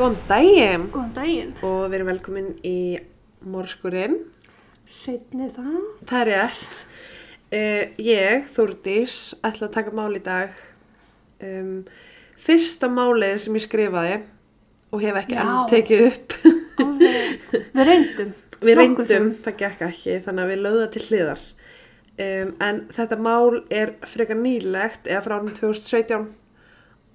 Góðan daginn Góðan daginn. og við erum velkomin í Morskurinn. Setni það. Það er rétt. Uh, ég, Þúrdís, ætla að taka mál í dag. Um, fyrsta málið sem ég skrifaði og hef ekki enn tekið upp. Við reyndum. við reyndum, það gekk ekki, þannig að við lögðum til hliðar. Um, en þetta mál er frekar nýlegt, eða frá ánum 2017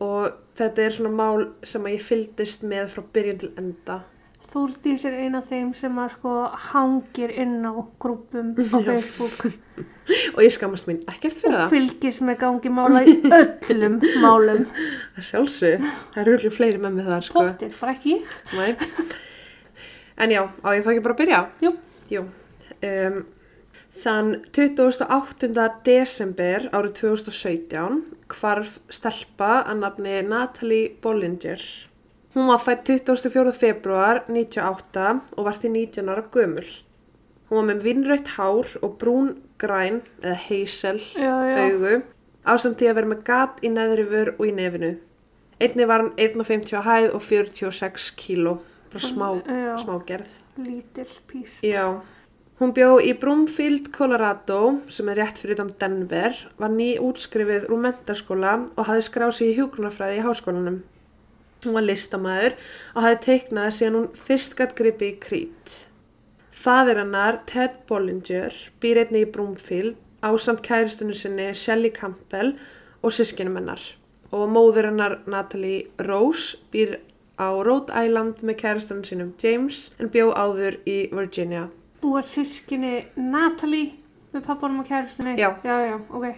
og þetta er svona mál sem að ég fylgdist með frá byrjun til enda. Þúrdís er eina af þeim sem að sko hangir inn á grúpum á Facebook Og ég skammast mín ekkert fyrir og það. fylgist með gangi mála í öllum málum. Það sjálfsög. Það eru örugglega fleiri með mig þar, sko. Póttið, það ekki. Nei. En já, á ég þá ekki bara að byrja? Jú. Jú. Um, þann 28. desember árið 2017 hvarf stelpa að nafni Natalie Bollinger. Hún var fætt 24. februar 98 og var því 19 ára gömul. Hún var með vinnröytt hár og brún græn eða heysel augu ásamt því að vera með gat í neðri vör og í nefinu. Einni var hann 1,50 á hæð og 46 kíló. Bara smá, smá gerð. Lítil píst. Já. Hún bjó í Broomfield, Colorado, sem er rétt fyrir utan Denver, var ný útskrifið úr mentaskóla og hafði skráð sig í hjúgrunarfræði í háskólanum. Hún var listamæður og hafði teiknað síðan hún fyrst gætt gripi í krít. Fadir hennar, Ted Bollinger, býr einni í Broomfield ásamt kæristunni sinni Shelley Campbell og sískinum hennar. Og móður hennar, Natalie Rose, býr á Rhode Island með kæristunni sinum James en bjó áður í Virginia. Þú er sískinni Natalie með pappanum og kæristinni. Já. Já, já, ok.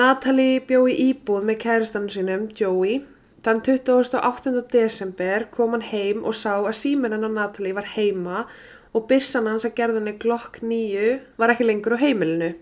Natalie bjó í íbúð með kæristanum sínum, Joey. Þann 28. desember kom hann heim og sá að síminn hennar Natalie var heima og byssan hans að gerðinni Glock 9 var ekki lengur á heimilinu.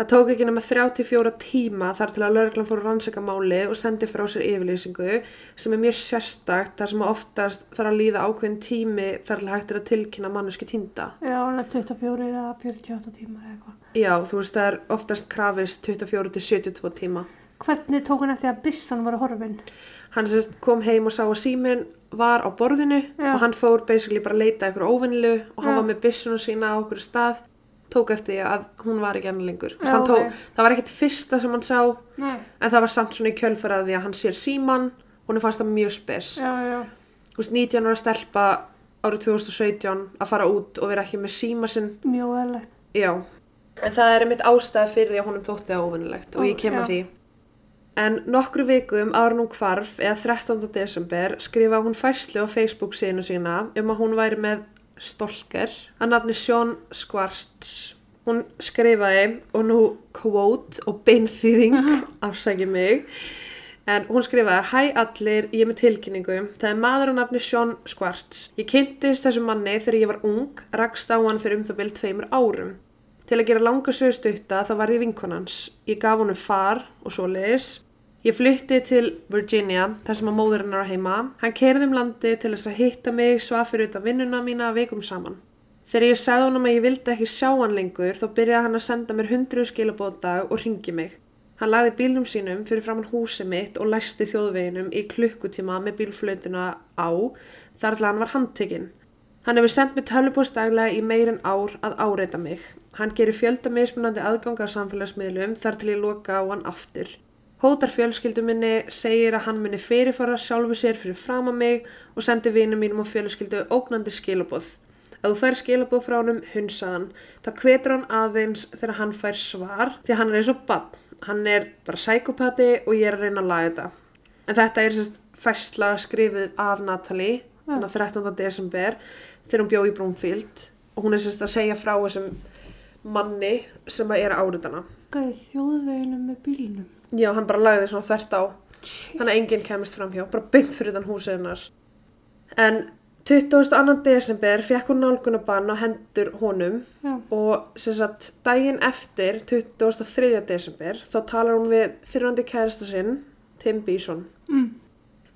Það tók ekki nema 34 tíma þar til að lauruglan fór að rannsaka málið og sendi frá sér yfirlýsingu sem er mjög sérstakt þar sem oftast þarf að líða ákveðin tími þar til hægt er að tilkynna manneski týnda. Já, er 24 eða 48 tímar eða eitthvað. Já, þú veist það er oftast krafist 24 til 72 tíma. Hvernig tók hann eftir að byssan var að horfinn? hann sérst kom heim og sá að síminn var á borðinu Já. og hann fór basically bara að leita eitthvað óvinnilu og hann Já. var með byssuna sína á okkur stað tók eftir að hún var ekki enn lengur Já, tók, ok. það var ekkert fyrsta sem hann sá Nei. en það var samt svona í kjölfæra því að hann sér síman hún er fannst það mjög spes Já, já. Þú veist, 19 ára stelpa árið 2017 að fara út og vera ekki með síma sinn Mjög eðlegt. já en það er einmitt ástæði fyrir því að honum þótti það óvinnilegt og Ó, ég kem já. að því En nokkru vikum ára nú hvarf eða 13. desember skrifa hún færslu á Facebook síðinu sína um að hún væri með stolker að nafni Sean Schwartz. Hún skrifaði og nú quote og beinþýðing afsæki mig en hún skrifaði Hæ allir, ég er með tilkynningu. Það er maður á nafni Sean Schwartz. Ég kynntist þessu manni þegar ég var ung, rakst á hann fyrir um það byrjum tveimur árum. Til að gera langa sögstutta þá var ég vinkonans. Ég gaf honum far og svo leiðis. Ég flutti til Virginia þar sem að móðurinn er á heima. Hann kerði um landi til þess að hitta mig svaf fyrir utan vinnuna mína vikum saman. Þegar ég sagði honum að ég vildi ekki sjá hann lengur þá byrjaði hann að senda mér hundruð skilabóð á dag og ringi mig. Hann lagði bílnum sínum fyrir framann húsi mitt og læsti þjóðveginum í klukkutíma með bílflötuna á þar til hann var handtekinn. Hann hefur sendt mér tölvupost daglega í meirin ár að áreita mig. Hann gerir fjölda mismunandi aðganga samfélagsmiðlum þar til ég loka á hann aftur. Hótar fjölskyldu minni segir að hann muni fyrirfara sjálfu sér fyrir fram að mig og sendi vinum mínum og fjölskyldu ógnandi skilaboð. Ef þú fær skilaboð frá honum hunsaðan, þá hvetur hann aðeins þegar hann fær svar því hann er eins og bann. Hann er bara sækopati og ég er að reyna að laga þetta. En þetta er sérst færsla skrifið af Natalie, þannig að 13. desember, þegar hún bjó í Brúnfield og hún er sérst að segja frá þessum manni sem að er áriðana. Gæði þjóðveginu með bílnum. Já, hann bara lagði svona þvert á, þannig að enginn kemist fram hjá, bara byggt fyrir utan húsið hennar. En 22. desember fekk hún nálgunabann á hendur honum Já. og sem sagt daginn eftir 23. desember þá talar hún við fyrirhandi kærasta sinn Tim Bison Mm.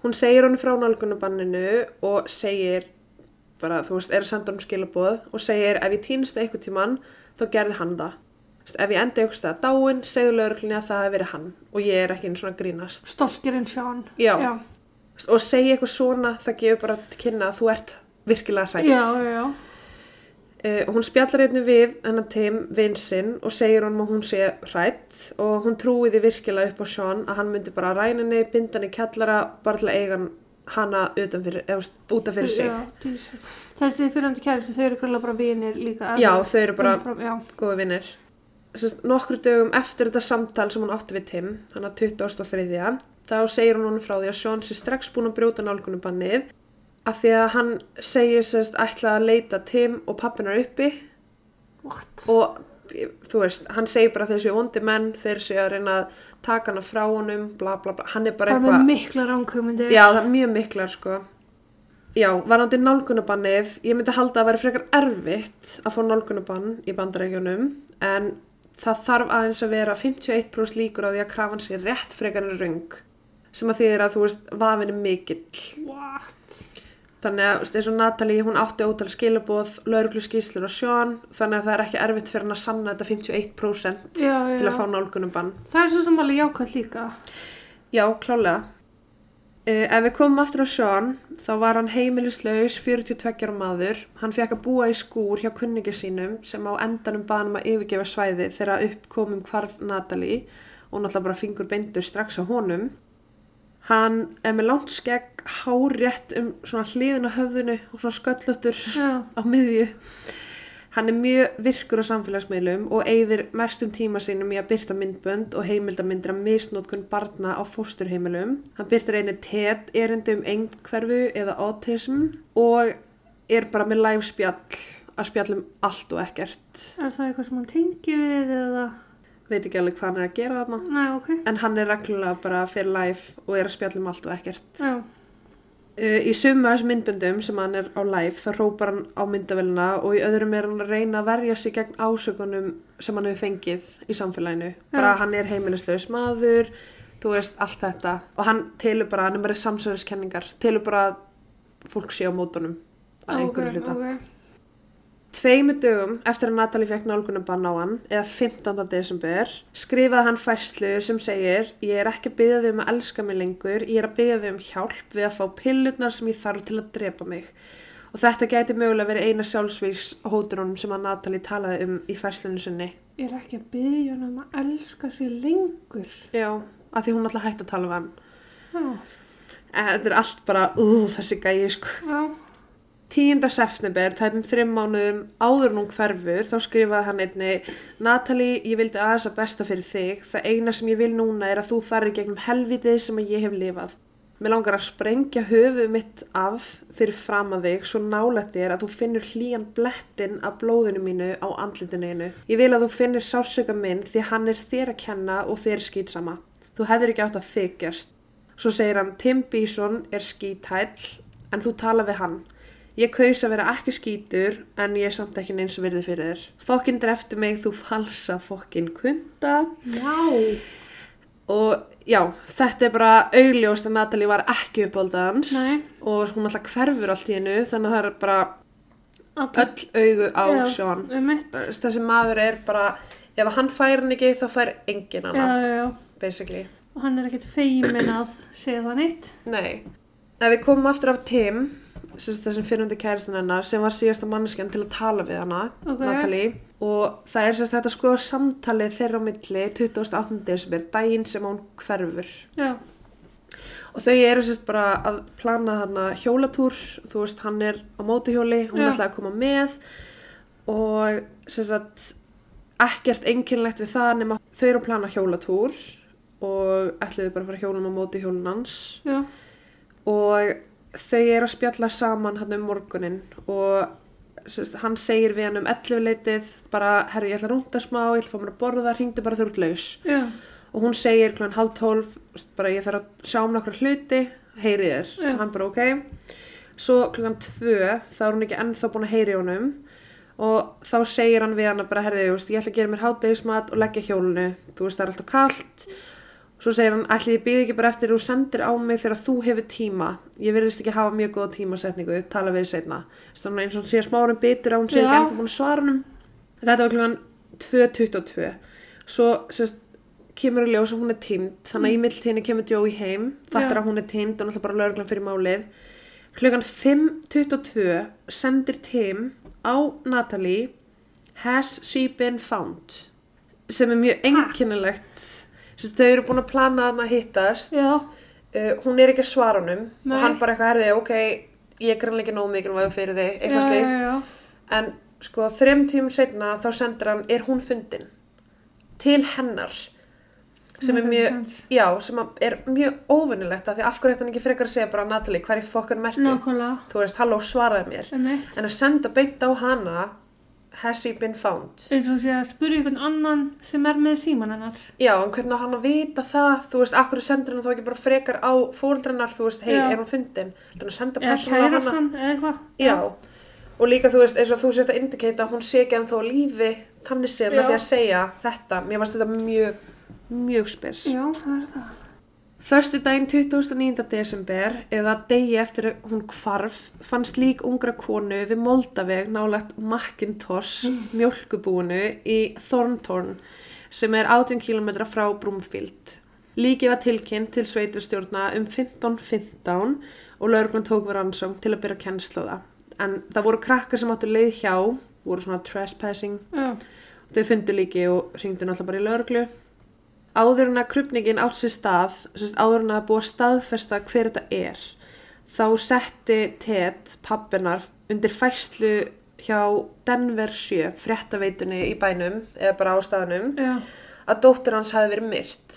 hún segir honum frá nálgunabanninu og segir bara þú veist er að senda honum skilaboð og segir ef ég týnst eitthvað tímann þá gerði hann það ef ég endi eitthvað stað dáin segðu lögreglunni að það hefur verið hann og ég er ekki einn svona að grínast Stolkirinn Sean. Já. Já. og segja eitthvað svona það gefur bara til kynna að þú ert virkilega hrætt Já, já, já. Uh, hún spjallar einnig við hennar Tim vinsinn og segir honum að hún sé hrætt og hún trúi því virkilega upp á Sean að hann myndi bara ræna henni, binda henni kjallara bara til að eiga hana útaf fyrir sig. Já. Þessi fyrrandi kæristu, þau eru bara vinir líka. Já, þau eru bara- umfram- Já, Sest, nokkru dögum eftir þetta samtal sem hún átti við Tim, hann að 23. þá segir hún frá því að Sean sé strax búin að brjóta nálgunubannið af því að hann segir sérst ætla að leita Tim og pappinar uppi what? og þú veist, hann segir bara þeir séu vondi menn, þeir séu að reyna að taka hana frá honum, bla bla bla, hann er bara Bara með eitthvað, mikla ránkugmyndir. já það er mjög miklar sko. Já, varandi nálgunabannið, ég myndi halda að vera frekar erfitt að fá nálgunabann í bandarækjunum en það þarf aðeins að vera 51% líkur á því að krafan sé rétt frekar en röng sem að þýðir að þú veist, vafin er mikill What? þannig að þú veist, eins og Natalie, hún átti ótal skilabóð, lauruglu skýslur og sjón þannig að það er ekki erfitt fyrir hann að sanna þetta 51% Já, já. til að fá nálgunabann Það er svo sem alveg jákvæmt líka. Já, klálega. Uh, ef við komum aftur á Sean, þá var hann heimilislaus 42 ára maður. Hann fekk að búa í skúr hjá kunningi sínum sem á endanum banum að yfirgefa svæði þegar uppkomum hvarf Natalie og náttúrulega bara fingur beindur strax á honum. Hann er með langt skegg, hárétt um svona hliðin á höfðinu og svona sköllóttur Já. á miðju. Hann er mjög virkur á samfélagsmiðlum og eigðir mestum tíma sínum í að byrta myndbönd og heimildamindir að misnótkun barna á fósturheimilum. Hann byrtir einni TED erindi um einhverfu eða autism og er bara með live spjall að spjalla um allt og ekkert. Er það eitthvað sem hann tengi við eða? Veit ekki alveg hvað hann er að gera þarna. Nei, ok. En hann er reglulega bara fyrir live og er að spjalla um allt og ekkert. Já. Uh, í sumu af þessum myndböndum sem hann er á live þá hrópar hann á myndavélina og í öðrum er hann að reyna að verja sig gegn ásökunum sem hann hefur fengið í samfélaginu. Bara Já. hann er heimilislaus maður, þú veist, allt þetta. Og hann telur bara, hann er bara samsverðiskenningar, telur bara að fólk sé á mótunum að einhverju hluta. ok. Tveimu dögum eftir að Natalie fekk nálgunabann á hann, eða 15. desember, skrifaði hann færslu sem segir Ég er ekki að byggja þig um að elska mig lengur, ég er að byggja þig um hjálp við að fá pillurnar sem ég þarf til að drepa mig. Og þetta gæti mögulega verið eina sjálfsvíks hóturunum sem að Natalie talaði um í færslunum sinni. Ég er ekki að byggja hann um að elska sig lengur. Já, af því hún alltaf hætti að tala um hann. Já. Þetta er allt bara, uh, þessi gæi, sko. Já. 10. september, tæpum þrim mánuðum áður hún hverfur, þá skrifaði hann einni Natalie, ég vildi aðeins að besta fyrir þig, það eina sem ég vil núna er að þú farir gegnum helvitið sem ég hef lifað. Mér langar að sprengja höfuð mitt af fyrir fram að þig svo nálægt þér að þú finnur hlýjan blettin af blóðinu mínu á andlitinu einu. Ég vil að þú finnir sársöka minn því hann er þér að kenna og þér skýtsama. Þú hefðir ekki átt að þykjast. Svo segir hann, Tim Bison er skíthæll en þú tala við hann. Ég kaus að vera ekki skítur en ég er samt ekki neins virði fyrir þér. Fokkin drefti mig, þú falsa fokkin kunda. Já. Og já, þetta er bara augljóst að Natalie var ekki uppáldað hans Nei. og hún alltaf hverfur allt í hennu þannig að það er bara Allir- öll augu á Já, Sean. Um mitt. Þessi maður er bara, ef hann fær hann ekki þá fær enginn Já, hana, já, já. basically. Og hann er ekkert feimin að segja það neitt. Nei. Ef við komum aftur af sagt þessum fyrrundi kæristin hennar, sem var síðasta manneskjan til að tala við hana, Ok. Natalie, og það er sagt þetta skoða samtalið þeirra á milli 28. desember, daginn sem hún hverfur. Já. Og þau eru sagt bara að plana hana hjólatúr, þú veist, hann er á mótuhjóli, hún Já. ætlaði að koma með og sem sagt ekkert einkennlegt við það nema þau eru að plana hjólatúr og ætluðu bara að fara hjólum á mótuhjólun hans Já. og þau eru að spjalla saman hann um morgunin og sérst, hann segir við hann um 11 leitið bara, herri, ég ætla að rúnda smá, ég ætla að fá mér að borða, hringdu bara þurrt laus Já. og hún segir kl. halv tólf, bara ég þarf að sjá um nokkra hluti, heyri þér og hann bara ok svo klukkan tvö, þá er hún ekki ennþá búin að heyri honum og þá segir hann við hann bara, herri, ég ætla að gera mér hátegismat og leggja hjólinu, þú veist það er alltaf kalt Svo segir hann, ætli ég býð ekki bara eftir að þú sendir á mig þegar þú hefur tíma. Ég verðist ekki hafa mjög góða tímasetningu, tala við þér seinna. Þannig eins og hann sé smárum bitur á hún sé ekki ennþá búin að svara hann. Þetta var klukkan 2.22. Svo sérst, kemur í að hún er týnd, þannig að í milltíðinni kemur Joey heim, fattar Já. að hún er týnd og náttúrulega bara lögreglan fyrir málið. Klukkan 5.22 sendir Tim á Natalie Has she been found? sem er mjög einkennilegt. Sérst, þau eru búin að plana að hittast. Já, Uh, hún er ekki að svara honum Nei. og hann bara eitthvað herði, ok, ég er grannlega ekki nóg mikilvæg fyrir þig, eitthvað já. En sko, þrem tímum setna þá sendir hann, er hún fundin til hennar sem er mjög, já, sem er mjög óvinnilegt af því af hverju hann ekki frekar að segja bara Natalie, hver er fokkan mertu? Nákvæmlega, Þú veist, halló, svaraði mér. emitt. En að senda beint á hana, has he been found? Eins og sé að spyrja einhvern annan sem er með síman hennar. Já, en hvernig á hann að vita það, þú veist, akkur sendur hann þá ekki bara frekar á fóldrennar, þú veist, hei, er hún fundin? Þannig að senda Eða persónu á hana. eða eitthvað. Já, og líka þú veist, eins og þú sért að indikata að hún sé ekki ennþá lífi, þannig með Já. því að segja þetta, mér varst þetta mjög, mjög spes. Já, það er það. Förstu daginn 29. desember, eða degi eftir að hún hvarf, fannst lík ungra konu við Moldaveg nálagt Macintosh mjölkubúinu í Thorntorn, sem er 18 km frá Brumfield. Líki var tilkynnt til sveitarstjórna um 15.15 og lauruglan tók við rannsóng til að byrja kennslu á það. En það voru krakkar sem áttu leið hjá, voru svona trespassing, Já, þau fundu líki og hringdu náttúrulega bara í lauruglu. Áður en að krupningin átt sér stað, sérst, áður en að búa að staðfesta hver þetta er, þá setti Ted pappinar undir fæslu hjá Denver 7, fréttaveitunni í bænum, eða bara á staðnum, já. að dóttir hans hafi verið myrt.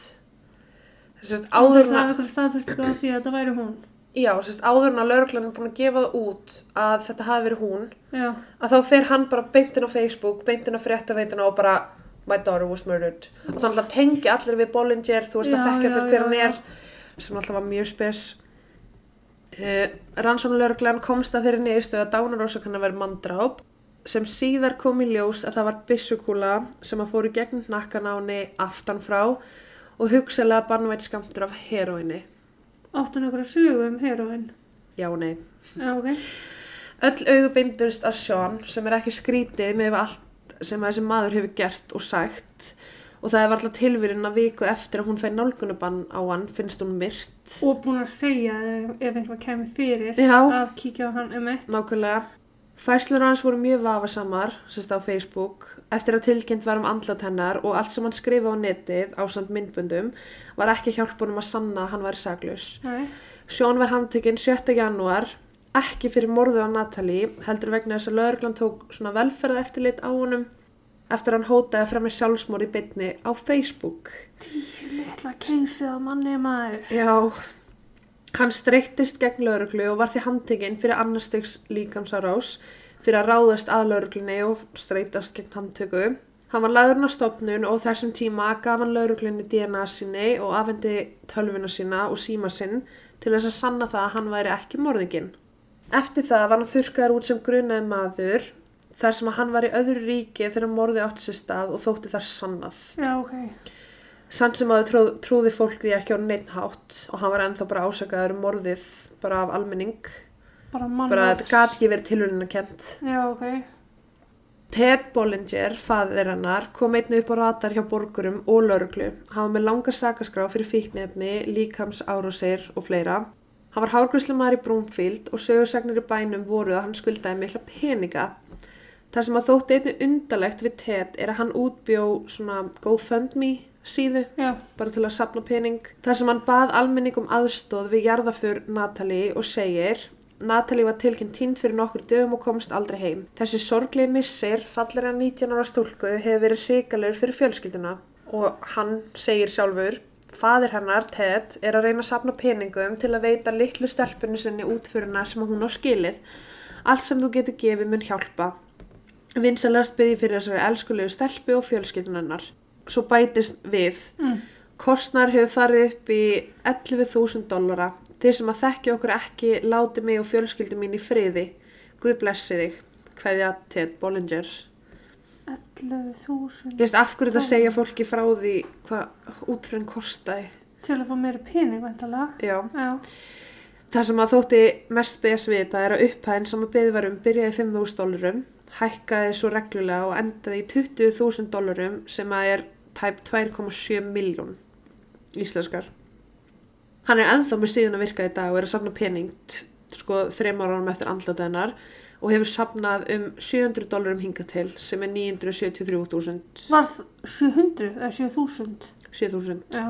Sérst, Áður en það að, eitthvað staðfestingu á því að þetta væri hún. já, sérst, áður en að lauruglan er búin að gefa það út að þetta hafi verið hún, Já, að þá fer hann bara beintin á Facebook, beintin á fréttaveituna og bara my daughter was murdered. Og þannig að tengja allir við Bollinger þú veist Já, að þekkja allir hver hann er sem alltaf var mjög spes. Uh, Rannsóknulörglan komst að þeirri niðurstöðu að dánarósa kann að vera manndráp sem síðar kom í ljós að það var byssukúla sem að fóru gegn nakkan á henni aftan frá og hugsalega bannvætt skamtur af heroinni áttu einhverju sögu um heroin. já nei. Já, ok. Öll augu beindust að Sean sem er ekki skrítið með allt sem þessi maður hefur gert og sagt og það er alltaf tilvírin að viku eftir að hún fæ nálgunubann á hann finnst hún myrt Og búin að segja ef, einhvað kemur fyrir Já. að kíkja á hann um eitt. nákvæmlega Fæslur hans voru mjög vafasamar sérst á Facebook eftir að tilkynnt var um andlat hennar og allt sem hann skrifa á netið á samt myndböndum var ekki hjálpunum að sanna að hann væri saklaus Nei. Sean var handtekinn 7. janúar ekki fyrir morðu á Natalie heldur vegna þess að lögreglan tók svona velferða eftirlit á honum eftir að hann hótaði að fremja sjálfsmór í bytni á Facebook. Tíu litla kengsið á manni maður. Já, hann streyttist gegn lögreglu og var því handtekinn fyrir annarstegs líkamsárás fyrir að ráðast að lögreglunni og streytast gegn handtöku. Hann var lagurinn á stopnun og þessum tíma gaf hann lögreglunni DNA sinni og afhendi tölvuna sína og síma sinn til þess að sanna það að hann væri ekki morðinginn. Eftir það var hann þurrkaður út sem grunaði maður þar sem að hann var í öðru ríki þegar morði átti sér stað og þótti þar sannað. Já, ok. Samt sem að trúð, trúði fólk því ekki á neitt hátt og hann var ennþá bara ásakaður um morðið bara af almenning. Bara mann. Bara þetta gat ekki verið tilhörinu kent. Já, ok. Ted Bollinger, faðir hennar, kom einnig upp á ratar hjá borgurum og lauruglu. Hann var með langa sakaskrá fyrir fíknefni, líkams árásir og fleira. Hann var hárgræslumæður í Brúmfield og sögursagnir í bænum voru að hann skuldaði mikla peninga. Það sem að þótti einnig undalegt við Ted er að hann útbjó svona GoFundMe síðu Já, bara til að sapna pening. Þar sem hann bað almenning um aðstóð við jarðaför Natalie og segir Natalie var tilkynnt tínd fyrir nokkur dögum og komst aldrei heim. Þessi sorglegi missir, fallir að 19 ára stúlku, hefur verið hrikalegur fyrir fjölskylduna og hann segir sjálfur Fadir hennar, Ted, er að reyna að sapna peningum til að veita litlu stelpunni sinni útföruna sem hún á skilið. Allt sem þú getur gefið mun hjálpa. Vinsalast byrði fyrir þessari elskulegu stelpu og fjölskyldunennar. Svo bætist við. Mm. Kostnar hefur farið upp í 11.000 dollara. Þeir sem að þekki okkur ekki láti mig og fjölskyldu mín í friði. Guð blessi þig. Kveðja Ted Bollinger. 11.000 Ég veist af hverju þetta segja fólki frá því hvað útfrinn kostaði. til að fá meira pening, vantalega. Já. Já, Það sem að þótti mest spes við þetta er að upphæðin sem að byggði var um byrjaði í 5.000 dólarum, hækkaði svo reglulega og endaði í 20.000 dólarum sem að er tæp 2,7 miljón íslenskar. Hann er ennþá með síðan að virka í dag og er að safna pening sko þreim áraunum eftir andlata hennar og hefur safnað um 700 dólarum hingað til sem er 973.000 Var það 700 eða 7000? 7000 Já.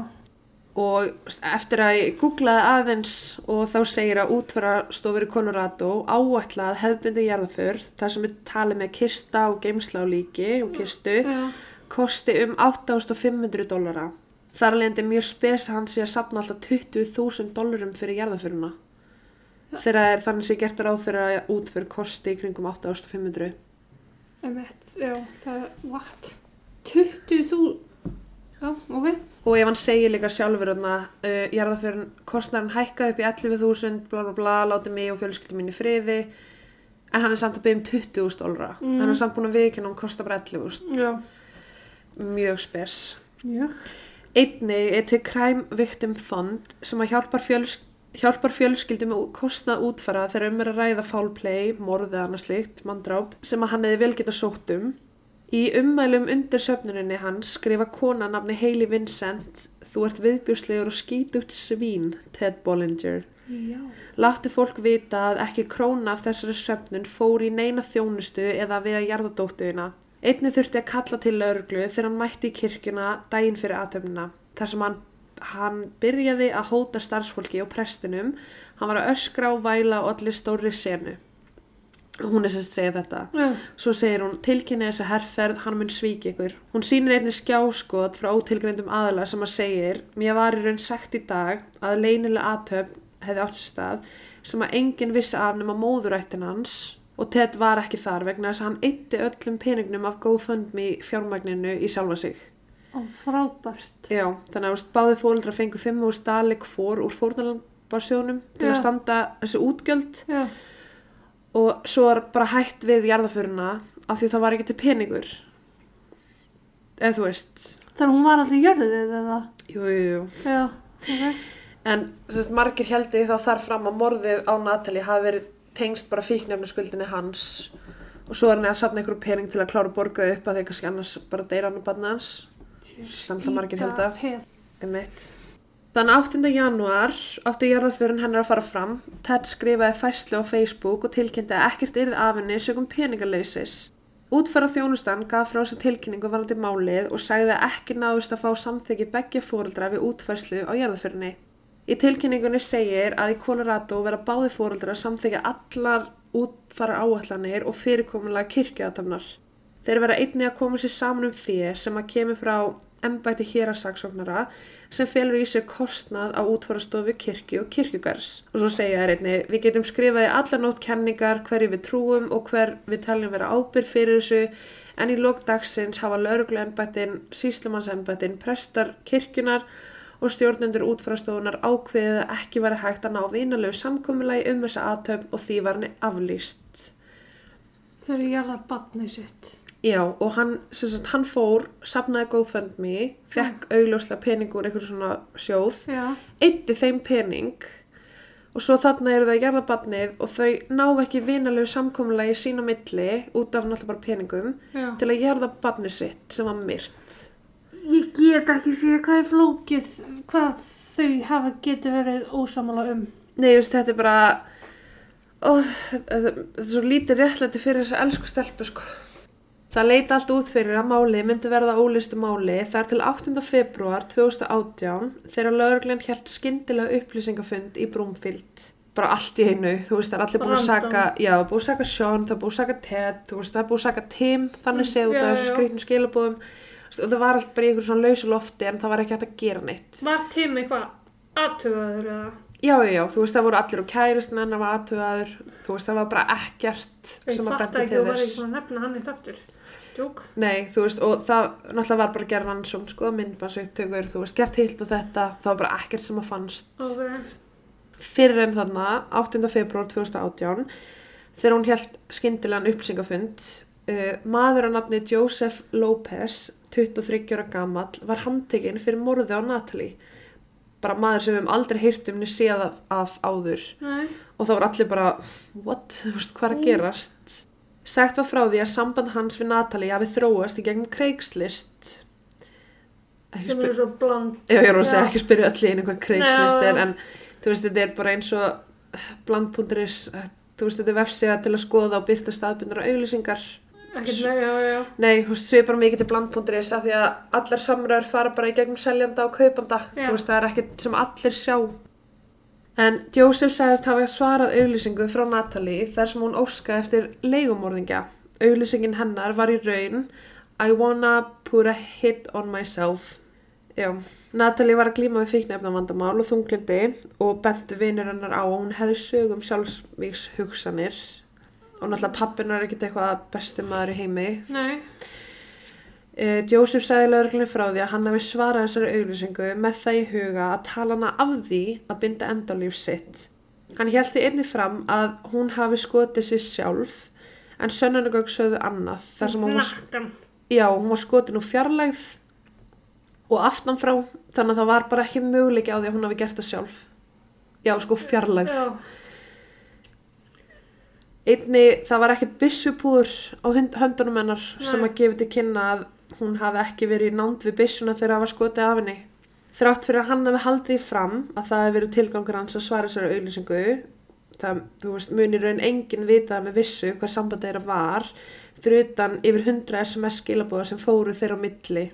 og eftir að ég googlaði aðeins og þá segir að útfarastofur í Colorado áætla að hefðbundi jarðaför þar sem er talið með kista og geimsla á líki og kistu Já. kosti um 8500 dólara. Þar alveg er mjög spes að hann sé að sapna alltaf 20.000 dólarum fyrir jarðaföruna. Þegar er þannig sé gert ráð fyrir að útför kosti í kringum 8500. Emmett, já, það er vat. 20.000? Já, ok. Og ef hann segir líka sjálfur uh, jarðaförun kostnarinn hækkaði upp í 11.000, bla bla bla, láti mig og fjölskyldum í friði. En hann er samt að byggja um 20.000 dólara. Mm. Hann er samt búin að viðkynna hún kostar bara 11.000. Já. Mjög spes. Mjög. Einnig er til Crime Victim Fund sem að hjálpar, fjöls, hjálpar fjölskyldum með kostnað útfara þegar um er að ræða foul play, morðið annað slíkt, manndráp, sem að hann hefði vel geta sótt um. Í ummælum undir söfnuninni hans skrifa kona nafni Hailey Vincent Þú ert viðbjörslegur og skítugt svín, Ted Bollinger. Já. Láttu fólk vita að ekki króna af þessari söfnun fór í neina þjónustu eða við að jarða dóttuðina. Einnig þurfti að kalla til lauruglu þegar hann mætti í kirkjuna daginn fyrir aðtöfnuna. Þar sem hann, hann byrjaði að hóta starfsfólki og prestinum. Hann var að öskra og væla og allir stóri senu. Hún er að segja þetta. Já. Svo segir hún, tilkynni þessa herrferð, hann mun svík ykkur. Hún sýnir einnig skjáskot frá ótilgreindum aðla sem að segir, mér var í raun sagt í dag að leynilega aðtöfn hefði átt sér stað sem að enginn vissi af nema móðurættin hans og Ted var ekki þar vegna þess að hann eitti öllum peningnum af GoFundMe fjármagninu í sjálfa sig. Ó, frábært. Já, þannig að báði fóreldra fengu 5 úr stali hvor úr fórnalambarsjónum til að Já. standa þessi útgjöld Já. og svo er bara hætt við jarðaföruna af því það var ekki til peningur eða þú veist Þannig hún var alltaf jörðið eða? jú, jú, jú. Já. Ok. en sérst, margir heldi þá þar fram að morðið á Natalie hafi verið tengst bara fíknefnaskuldinni hans og svo er hann að safna einhverju pening til að klára að borga upp að þeir kannski annars bara deyra hann og barna hans Standa margir held að. Skítapeð. Einmitt. Þann 8. janúar átti jarðaförun hennar að fara fram. Ted skrifaði fæslu á Facebook og tilkynnti að ekkert yrði af henni sögum peningaleysis. Útfæra þjónustan gaf frá þessu tilkynningu varandi málið og sagði að ekki náðust að fá samþyggi beggja fóreldra við útfærslu á jarðaförunni. Í tilkynningunni segir að í Colorado vera báði fóreldra að samþykja allar útfæra áallanir og fyrirkomulega kirkjuatafnar. Þeir vera einnig að koma sér saman um fyrir sem að kemur frá embætti hérasaksóknara sem felur í sér kostnað á útfarastofu kirkju og kirkjugars. Og svo segja þær einnig, við getum skrifað í allar nótt kenningar hverju við trúum og hver við taljum vera ábyrg fyrir þessu en í lók dagsins hafa lauruglu embættin, síslumannsembættin, prestar kirkjunar og stjórnendur útfarastofunar ákveðið að ekki væri hægt að ná vinalegu samkomulagi um þessa aðtöfn og því var henni aflýst. Þau eru jarða batnið sitt. Já, og hann, sagt, hann fór, sapnaði GoFundMe, fekk augljóslega pening úr einhverju svona sjóð, eitti þeim pening og svo þarna eru það jarðabannið og þau ná ekki vinalegu samkomulagi sín á milli út af náttúrulega bara peningum Já. til að jarða bannið sitt sem var myrt. Ég get ekki séð hvað er flókið, hvað þau hafa getið verið ósamála um. Nei, veist, þetta er bara, ó, þetta, er svo lítið réttlæti fyrir þessa elsku stelpu, sko. Það leita allt út fyrir að máli myndi verða ólistu máli þar til 8. februar 2018 þegar lögreglen hjælt skyndilega upplýsingafund í Brúmfield. Bara allt í einu, þú veist, það er allir búin að saka, já, það er búin að saka Sean, það er búin að saka Ted, þú veist, það er búin að saka Tim, þannig já, af þessu já. skrýtnum skilabóðum. Það var allt bara í ykkur svona lausu lofti en það var ekki hægt að gera neitt. Var tím eitthvað aðtöfaður eða? Já, já, þú veist, það voru allir og kæristinn hennar var aðtugaður, þú veist, það var bara ekkert Ég sem að fatt ekki til var þess. ekki svona að nefna hann eitt aftur. Djók. Nei, þú veist, og það náttúrulega var bara að gera rannsókn, sko, myndbansu upptökur, þú veist, gert hilt og þetta, það var bara ekkert sem að fannst. Ok. Fyrir en þarna, 8. februar 2018, þegar hún held skyndilegan upplýsingafund, uh, maður á nafni Joseph Lopez, 23 ára gamall, var handtekinn fyrir morði á Natalie. Bara maður sem við höfum aldrei heyrt um niður séð af, áður Nei. og það var allir bara, what, þú veist, hvað er að gerast? Sagt var frá því að samband hans við Natalie hafi þróast í gegnum Craigslist. ekki sem eru svo bland. Já, ég er að segja ekki spyrja í einu hvað kreikslist Já. er en þú veist, þetta er bara eins og bland.is, þú veist, þetta er vefsega til að skoða og byrta staðbundar og auglýsingar. Ekkert með, já, já. Nei, þú veist, svipar mikið til bland.is af því að allar samræður fara bara í gegnum seljanda og kaupanda. Já. Þú veist, það er ekkert sem allir sjá. En Joseph sagðist hafa svarað auglýsingu frá Natalie þar sem hún óskaði eftir leigumorðingja. Auglýsingin hennar var í raun I wanna put a hit on myself. Já, Natalie var að glíma við fíknefnavandamál og þunglindi og benti vinur hennar á að hún hefði sögum sjálfsvíks hugsanir og náttúrulega pappin er ekkert eitthvað besti maður í heimi. Nei, Uh, Joseph sagði lögreglunni frá því að hann hafi svarað þessari auglýsingu með það í huga að tala hana af því að binda endalíf sitt. Hann held því einnig fram að hún hafi skotið sér sjálf en sönnunagögg sögðu annað þar sem hún var, já, hún var skotin úr fjarlægð og aftan frá þannig að það var bara ekki möguleiki á því að hún hafi gert það sjálf. Já, sko fjarlægð. Já, Einni, það var ekkert byssupúður á höndunum hennar sem að gefa til kynna að hún hafi ekki verið í nánd við byssuna þegar það var skotið af henni. Þrátt fyrir að hann hafi haldið fram að það hefði verið tilgangur hans að svara þessari auðlýsingu, það, veist, munir raun enginn vita með vissu hvað samband þeirra var, fyrir utan yfir 100 SMS skilabóðar sem fóru þeirra á milli.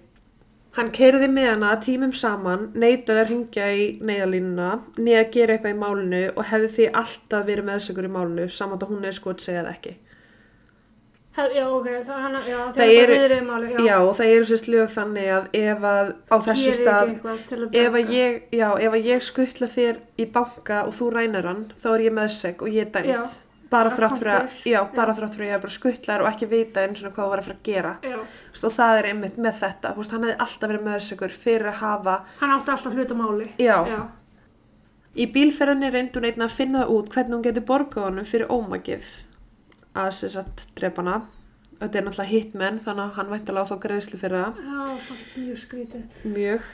Hann keiriði með hana tímum saman, neitaði að ringja í neyðalínuna, niður að gera eitthvað í málinu og hefði því alltaf verið meðsökur í málinu, saman að hún er sko að segja það ekki. Já, ok, það er hann, já, Það það er eru- já. Já, það eru sérst lög þannig að ef að á þessu stað, ef að ég, já, ef að ég skuttla þér í banka og þú rænir hann, þá er ég meðseg og ég er dæmt. Bara þrátt fyrir að, já, bara þrátt fyrir að ég hef bara skuttlar og ekki vita eins og hvað þú var að fara að gera. Veist, Og það er einmitt með þetta, þú veist, hann hefði alltaf verið meðsegur fyrir að hafa, hann átti alltaf hluta máli. já, Í bílferðinni reyndi hún einnig að finna það út hvernig hún geti borgað honum fyrir ómakið að sér satt drepana. Þetta er náttúrulega hitmenn þannig að hann væntalega að fá greiðslu fyrir það. já, samt mjög skrítið. Mjög.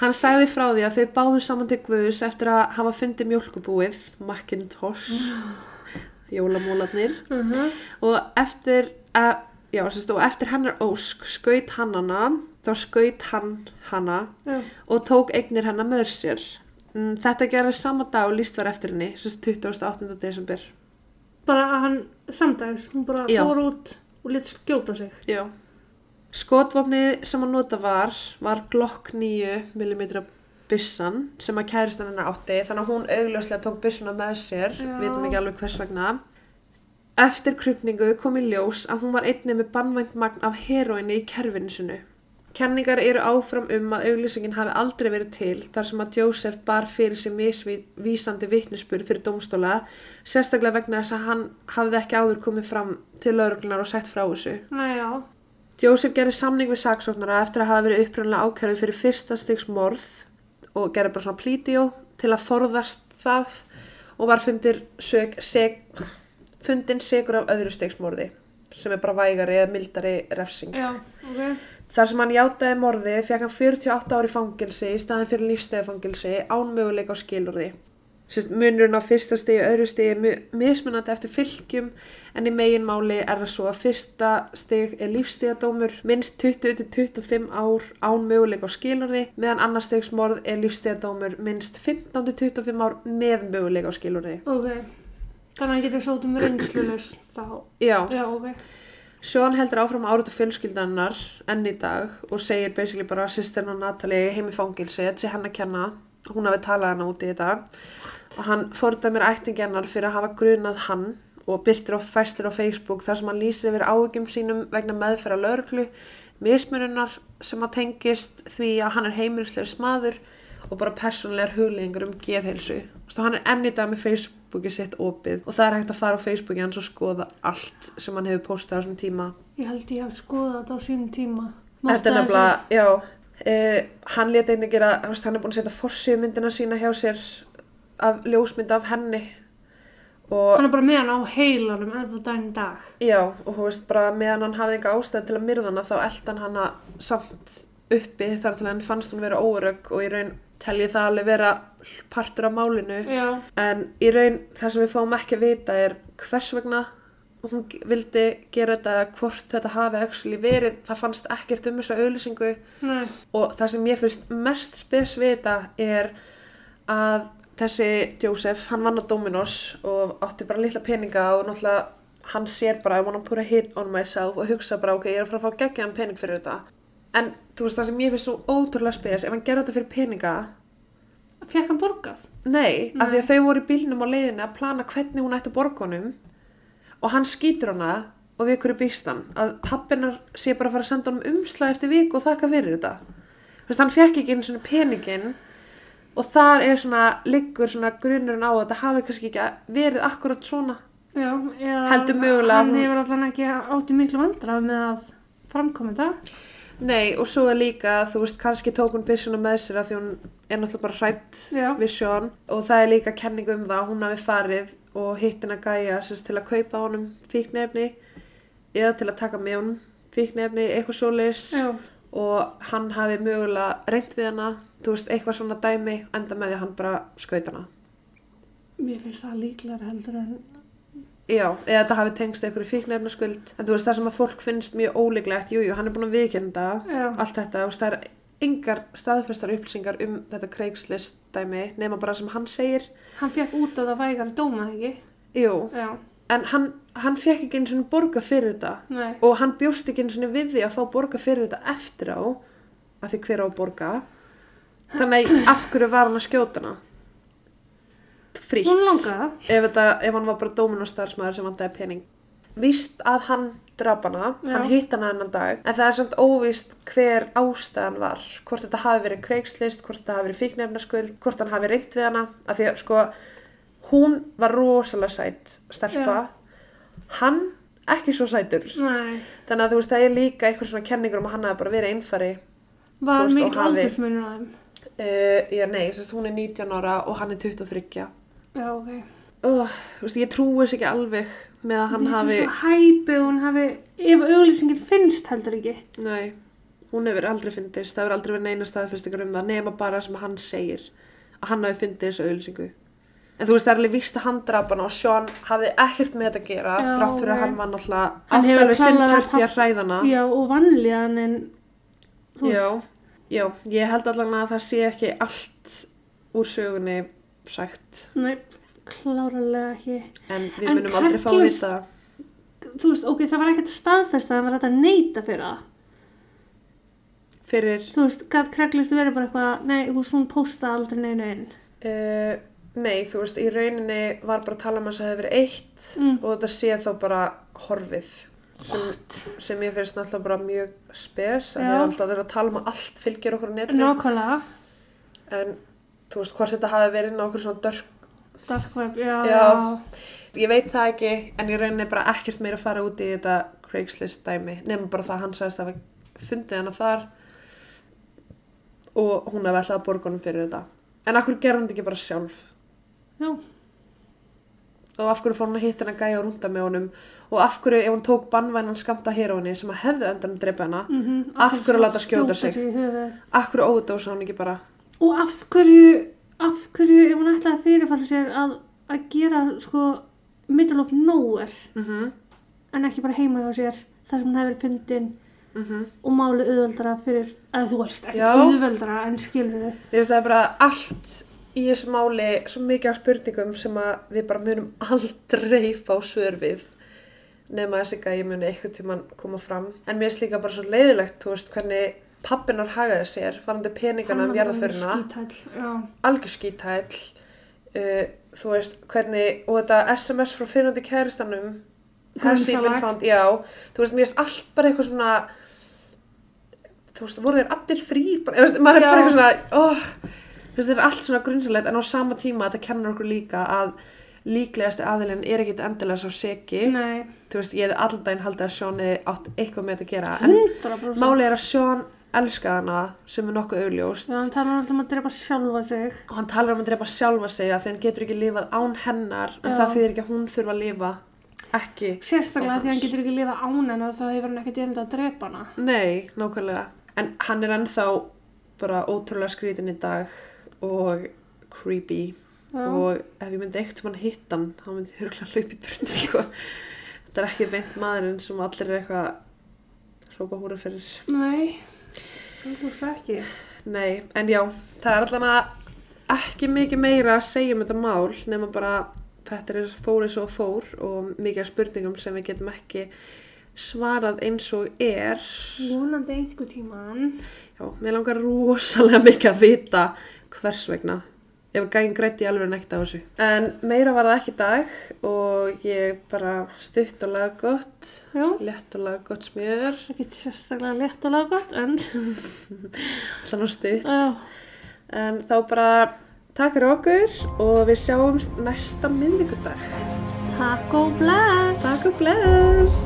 Hann sagði frá því að þau báðu saman til Guðus eftir að hafa fundið mjólkubúið, Macintosh, jólamólarnir Uh og eftir, að, já, sérst, og eftir hennar ósk skaut hann hana, þá skaut hann hana Já, og tók eignir hennar með sér. Mm, Þetta gerði sama dag og líst var eftir henni, sérst 28. desember. Bara að hann samdags, hún bara Já. fór út og lit skjóta sig. Já. Skotvopnið sem hann nota var, var Glock 9 mm byssan sem að kæristan hennar átti þannig að hún augljóslega tók byssuna með sér Já. vitum ekki alveg hvers vegna Eftir krupningu kom í ljós að hún var einnig með bannvænt magn af heroinni í kerfinu sinu Kenningar eru áfram um að auglýsingin hafi aldrei verið til þar sem að Joseph bar fyrir sig misvísandi vitnisspur fyrir dómstóla sérstaklega vegna þess að hann hafði ekki áður komið fram til lauruglunar og sett frá þessu Nei, já, Joseph gerði samning við saksóknara eftir að hafa verið upprænlega ákærið fyrir fyrsta stigs morð og gerði bara svona deal til að forðast það og var seg, seg, fundin segur af öðru stigs morði sem er bara vægari eða mildari refsing. já, ok. Þar sem hann játaði morðið fekk hann 48 ári fangilsi í staðin fyrir lífstegafangilsi án möguleika á skilurði. Munurinn á fyrsta stigi og öðru stigi er mu- mismunandi eftir fylgjum en í meginmáli er það svo að fyrsta stig er lífstíðadómur minnst 20-25 ár án möguleika á skilurði meðan annar stigs morð er lífstíðadómur minnst 15-25 ár með möguleika á skilurði. Ok, þannig að hann getur sótt um reynslulust þá. Já, Já, ok. Sean heldur áfram að árita fjölskyldannar enn í dag og segir basically bara að sýsterna Natalie heim í fangilsi, þetta sé hann að kenna hún hafi talað hana út í þetta og hann fordæmir ættingjarnar fyrir að hafa grunað hann og byrtir oft fæstir á Facebook þar sem hann lýsir yfir áhugjum sínum vegna meðferða lauruglu, mismununar sem að tengist því að hann er heimilislega smaður og bara persónlegar huglegingur um geðheilsu. Veist, og hann er enn í dag með Facebooki sitt opið og það er hægt að fara á Facebooki hans og skoða allt sem hann hefur postað á þessum tíma. Ég held ég hef skoðað þetta á sínum tíma. Þetta er nefnilega, já, uh, hann leta einnig gera, hann er búin að setja forsýðmyndina sína hjá sér af ljósmynd af henni og Hann er bara með hann á heilanum en það daginn dag. já, og þú veist, bara meðan hann hafði enga ástæð til að myrða hana þá eldan hann hana samt uppi þar til hann fannst hún vera órögg og í raun tel ég það alveg vera partur af málinu. Já, en í raun það sem við fáum ekki að vita er hvers vegna hún vildi gera þetta hvort þetta hafi actually verið, það fannst ekkert um þessa auðlýsingu Nei. og það sem ég finnst mest spes við þetta er að þessi Joseph, hann vann á Dominos og átti bara litla peninga og náttúrulega hann sér bara, I wanna put a hit on myself og hugsa bara, ok, ég er að fara að fá geggjaðan pening fyrir þetta en þú veist það sem ég finnst svo ótrúlega spes, ef hann gerði þetta fyrir peninga Fekk hann borgað? Nei, af því Nei. að þau voru í bílnum á leiðinu að plana hvernig hún ætti borgunum og hann skýtur hana og við hverju býst hann að pappinar sé bara að fara að senda honum umslag eftir viku og þakka fyrir þetta Þú veist, hann fekk ekki einu svona peningin og þar er svona liggur svona grunnurinn á að þetta hafi kannski ekki verið akkurat svona Já, Heldur mögulega Hann hefur allan ekki átti miklu vandra með að framkoma þetta. Nei, og svo er líka, þú veist, kannski tók hún byssuna með sér að því hún er náttúrulega bara hrætt við Sean og það er líka kenning um það að hún hafi farið og hitt hennar gæja sérst, til að kaupa honum fíknefni eða til að taka með honum fíknefni, eitthvað svoleiðis. Já. og hann hafi mögulega reynt við hana, þú veist, eitthvað svona dæmi enda með því að hann bara skaut hana. Mér finnst það líklar heldur en... Já, eða þetta hafi tengst einhverju fíknefnaskuld en þú veist, það sem að fólk finnst mjög ólíklegt jújú, jú, hann er búin að viðkenda Já. allt þetta, veist, það er engar staðfestar upplýsingar um þetta Craigslist dæmi, nema bara sem hann segir Hann fekk út að það vægar dóma, ekki? jú, Já. en hann, hann fekk ekki einu svona borga fyrir þetta Nei. og hann bjóst ekki einu svona við því að fá borga fyrir þetta eftir á af því hver á að borga þannig að af hverju var hann að skjóta hana frítt. Ef, þetta, ef hann var bara dóminastarfsmæður sem vandaði pening. Víst að hann draf hana, Já. hann hitt hana hennan dag en það er samt óvíst hver ástæðan var. Hvort þetta hafi verið kreikslist hvort þetta hafi verið fíknefnaskuld hvort hann hafi reynt við hana. Af því að sko hún var rosalega sætt stelpa. Hann ekki svo sætur. Nei. þannig að þú veist það er líka eitthvað svona kenningur um að hann hafi bara verið einfari. Var hafi- aldursmunur á þeim. uh, já nei, sérst, hún er 19 ára og hann er 23 Já, ok. uh, þú veist, ég trúi þess ekki alveg með að hann hafi finnst svo hæpi og hún hafi, ef auglýsingin finnst heldur ekki. Nei, hún hefur aldrei fyndist, það hefur aldrei verið neina staðfestingar um það, nema bara sem hann segir að hann hafi fyndið þessu auðlýsingu. En þú veist, það er alveg víst að hann draf hana og Sean hafði ekkert með þetta að gera, Já, þrátt fyrir að hann var náttúrulega Hann átt hefur alveg sinn klárlega parti að hræðana. Já, og vanlíðan en þú já, veist, já, ég held allan að það sé ekki allt úr sögunni sagt, nei, klárlega ekki. en við En munum aldrei fá að vita það. Þú veist, ok, það var ekkert staðfest að það var hægt að neyta fyrir það. Fyrir, Þú veist, gæt kreglist verið bara eitthvað, nei, þú veist, hún postaði aldrei neina inn. uh, nei, þú veist, í rauninni var bara að tala um að það hefði verið eitt Mm. og þetta sé þá bara horfið sem, sem ég finnst náttúrulega bara mjög spes Já. ég er alltaf að vera að tala um að allt fylgir okkur á netinu Nákvæmlega, en þú veist hvort þetta hafi verið á okkur svona dörk dark web, já, Já. ég veit það ekki en ég rauninni bara ekkert meira að fara út í þetta Craigslist dæmi nefnum bara það að hann sagðist að hafa fundið hana þar og hún hafi alltaf að borga honum fyrir þetta en akkur gerði hann þetta ekki bara sjálf já. og af hverju fór hún að hitta hennar gæja og rúnda með honum og af hverju ef hún tók bannvænan skamta heroinni sem að hefðu endan drepa hana Mm Af hverju láta skjóta sig? af hverju ódósa hún ekki bara Og af hverju, af hverju ef hún ætlaði að fyrirfæra sér að, að gera sko middle of nowhere mhm, en ekki bara heima hjá sér þar sem hún hefur fundin mhm og máli auðveldara fyrir, að þú veist ekki Já. auðveldara en skilur þið. Ég það er bara allt í þessu máli svo mikið af spurningum sem að við bara munum aldrei fá svör við nema þessi gæji muni eitthvað tímann koma fram en mér er líka bara svo leiðilegt þú veist hvernig pappinar hagaði sér farandi peningana um jarðaföruna Já, algjör skítæll uh, þú veist hvernig og þetta SMS frá fyrirhundi kæristanum been Grunsamlegt. found, já þú veist mér er allt bara eitthvað svona þú veist voru þeir allir þrýr bara, veist, maður er Já. bara eitthvað svona oh, veist þetta er allt svona grunnsalegt en á sama tíma þetta kennur okkur líka að líklegasti aðilinn er ekkit endilega svo seki nei, þú veist ég hefði alltaf daginn haldið að Sean hefði átt eitthvað með þetta að gera en 100%. málið er að Sean elskaði hana sem er nokkuð augljóst Já, hann talar alltaf um að drepa sjálfa sig. og hann talar um að drepa sjálfa sig að því hann getur ekki lifað án hennar en Já. það þýðir ekki að hún þurfa að lifa ekki Sérstaklega því Hans. hann getur ekki lifa án hennar þá hefur hann ekkert erinda að drepa hana. nei, nákvæmlega en hann er ennþá bara ótrúlega skrítin í dag og creepy Já. og ef ég myndi eitt hitt hann þá myndi ég hörgulega hlaupa í burtu sko. þetta er ekki beint maðurinn sem allir er eitthvað að hrópa húra fyrir. Nei, þú veist ekki. Nei, en já, það er allan að ekki mikið meira að segja um þetta mál nema bara þetta er fór eins og fór og mikið af spurningum sem við getum ekki svarað eins og er. Vonandi einhver tíman. Já, mér langar rosalega mikið að vita hvers vegna. Ef gæðin grætti alveg neitt á þessu. En meira var það ekki í dag og ég bara stutt og laga gott, Já, létt og laga gott smjör, getur sérstaklega létt og laggott, en allan og stutt. já, En þá bara takk fyrir okkur og við sjáumst næsta minnvíkudag. takk og bless. Takk og bless!